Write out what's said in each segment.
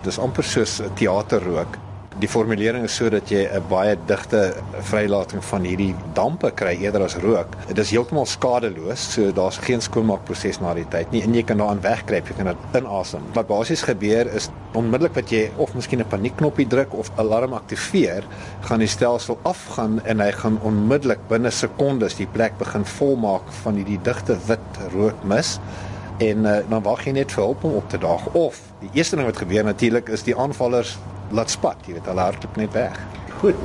Dis amper soos 'n teaterrook. Die formulering is sodat jy 'n baie digte vrylating van hierdie dampe kry eerder as rook. Dit is heeltemal skadeloos, so daar's geen skoonmaakproses na die tyd nie en jy kan daaraan wegkruip, jy kan dit inasem. Wat basies gebeur is onmiddellik wat jy of miskien 'n paniekknoppie druk of alarm aktiveer, gaan die stelsel afgaan en hy gaan onmiddellik binne sekondes die plek begin volmaak van hierdie digte wit rookmis en uh, dan wag jy net vir hulp om op te daag of die eerste ding wat gebeur natuurlik is die aanvallers laat spat, jy weet hulle hardloop net weg. Goed.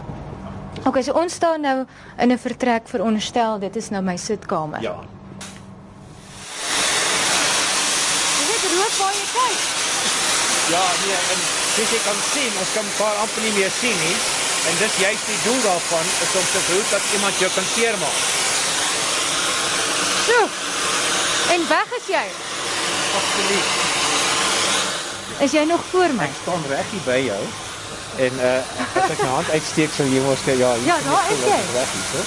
Okay, so ons staan nou in 'n vertrek veronderstel dit is nou my sitkamer. Ja. Jy weet rook waar jy kyk. Ja, nee, en soos jy kan sien, ons kan mekaar amper nie meer sien nie. En dis juist die doel daarvan is om te verhoed dat iemand jou kan seermaak. So. En weg is jy. Absoluut. Is jy nog voor my? Ek staan reg hier by jou. En uh as ek my hand uitsteek sal jy mos ja, hier Ja, daar is so jy. Reg hier, so.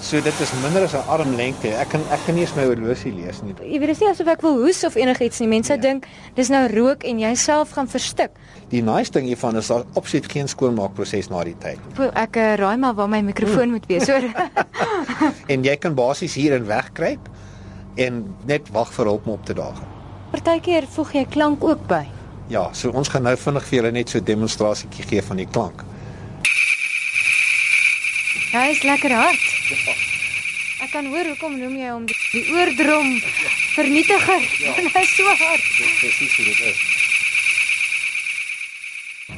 So dit is minder as 'n armlengte. Ek kan ek kan nie eens my horlosie lees nie. Jy weet dis nie asof ek wil hoes of enigiets nie. Mense Ja. dink dis nou rook en jy self gaan verstik. Die nice ding hiervan is daar absoluut geen skoonmaakproses na die tyd. Voel ek uh, raai maar waar my mikrofoon moet wees, hoor. En jy kan basies hierin wegkruip en net wag vir hulp om op te daag. Partykeer voeg jy klank ook by. Ja, so ons gaan nou vinnig vir julle net so 'n demonstrasietjie gee van die klank. Hy is lekker hard. Ek kan hoor hoekom noem jy hom die, die oordrom vernietiger. Ja. Hy is so hard. Presies hoe dit is.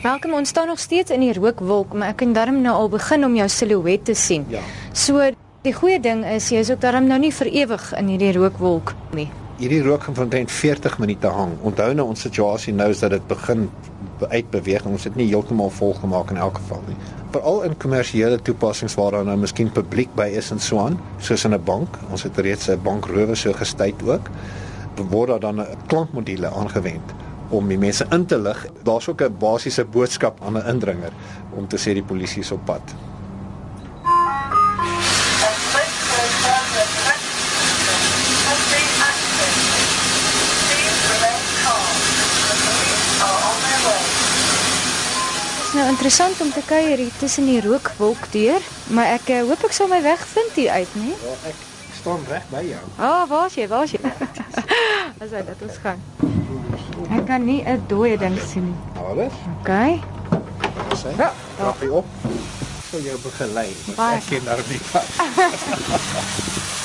Welkom, ons staan nog steeds in die rookwolk, maar ek kan darm nou al begin om jou silhouet te sien. Ja. So die goeie ding is jy is ook darm nou nie vir ewig in hierdie rookwolk nie. Hierdie rook gaan van omtrent 40 minute hang. Onthou nou ons situasie nou is dat dit begin be- uitbeweeg. Ons het nie heeltemal volgemaak in elk geval nie. Veral in kommersiële toepassings waar daar nou miskien publiek by is en so aan, soos in 'n bank. Ons het reeds 'n bankrowe so gestuit ook. Word daar dan 'n klankmodule aangewend om die mense in te lig. Daar's ook 'n basiese boodskap aan 'n indringer om te sê die polisie is op pad. Is nou interessant om te kuier hier tussen die rookwolk deur, maar ek uh, hoop ek sal my weg vind hier uit, nie? Ja, ek staan reg by jou. Ah, oh, waar is jy? Waar is jy? As hy dit ons gaan. Ek kan nie 'n dooie ding sien nie. Alles? Okay. Sê. Ja, Draf jy op. Sou jou begelei. Ek ken daar nie.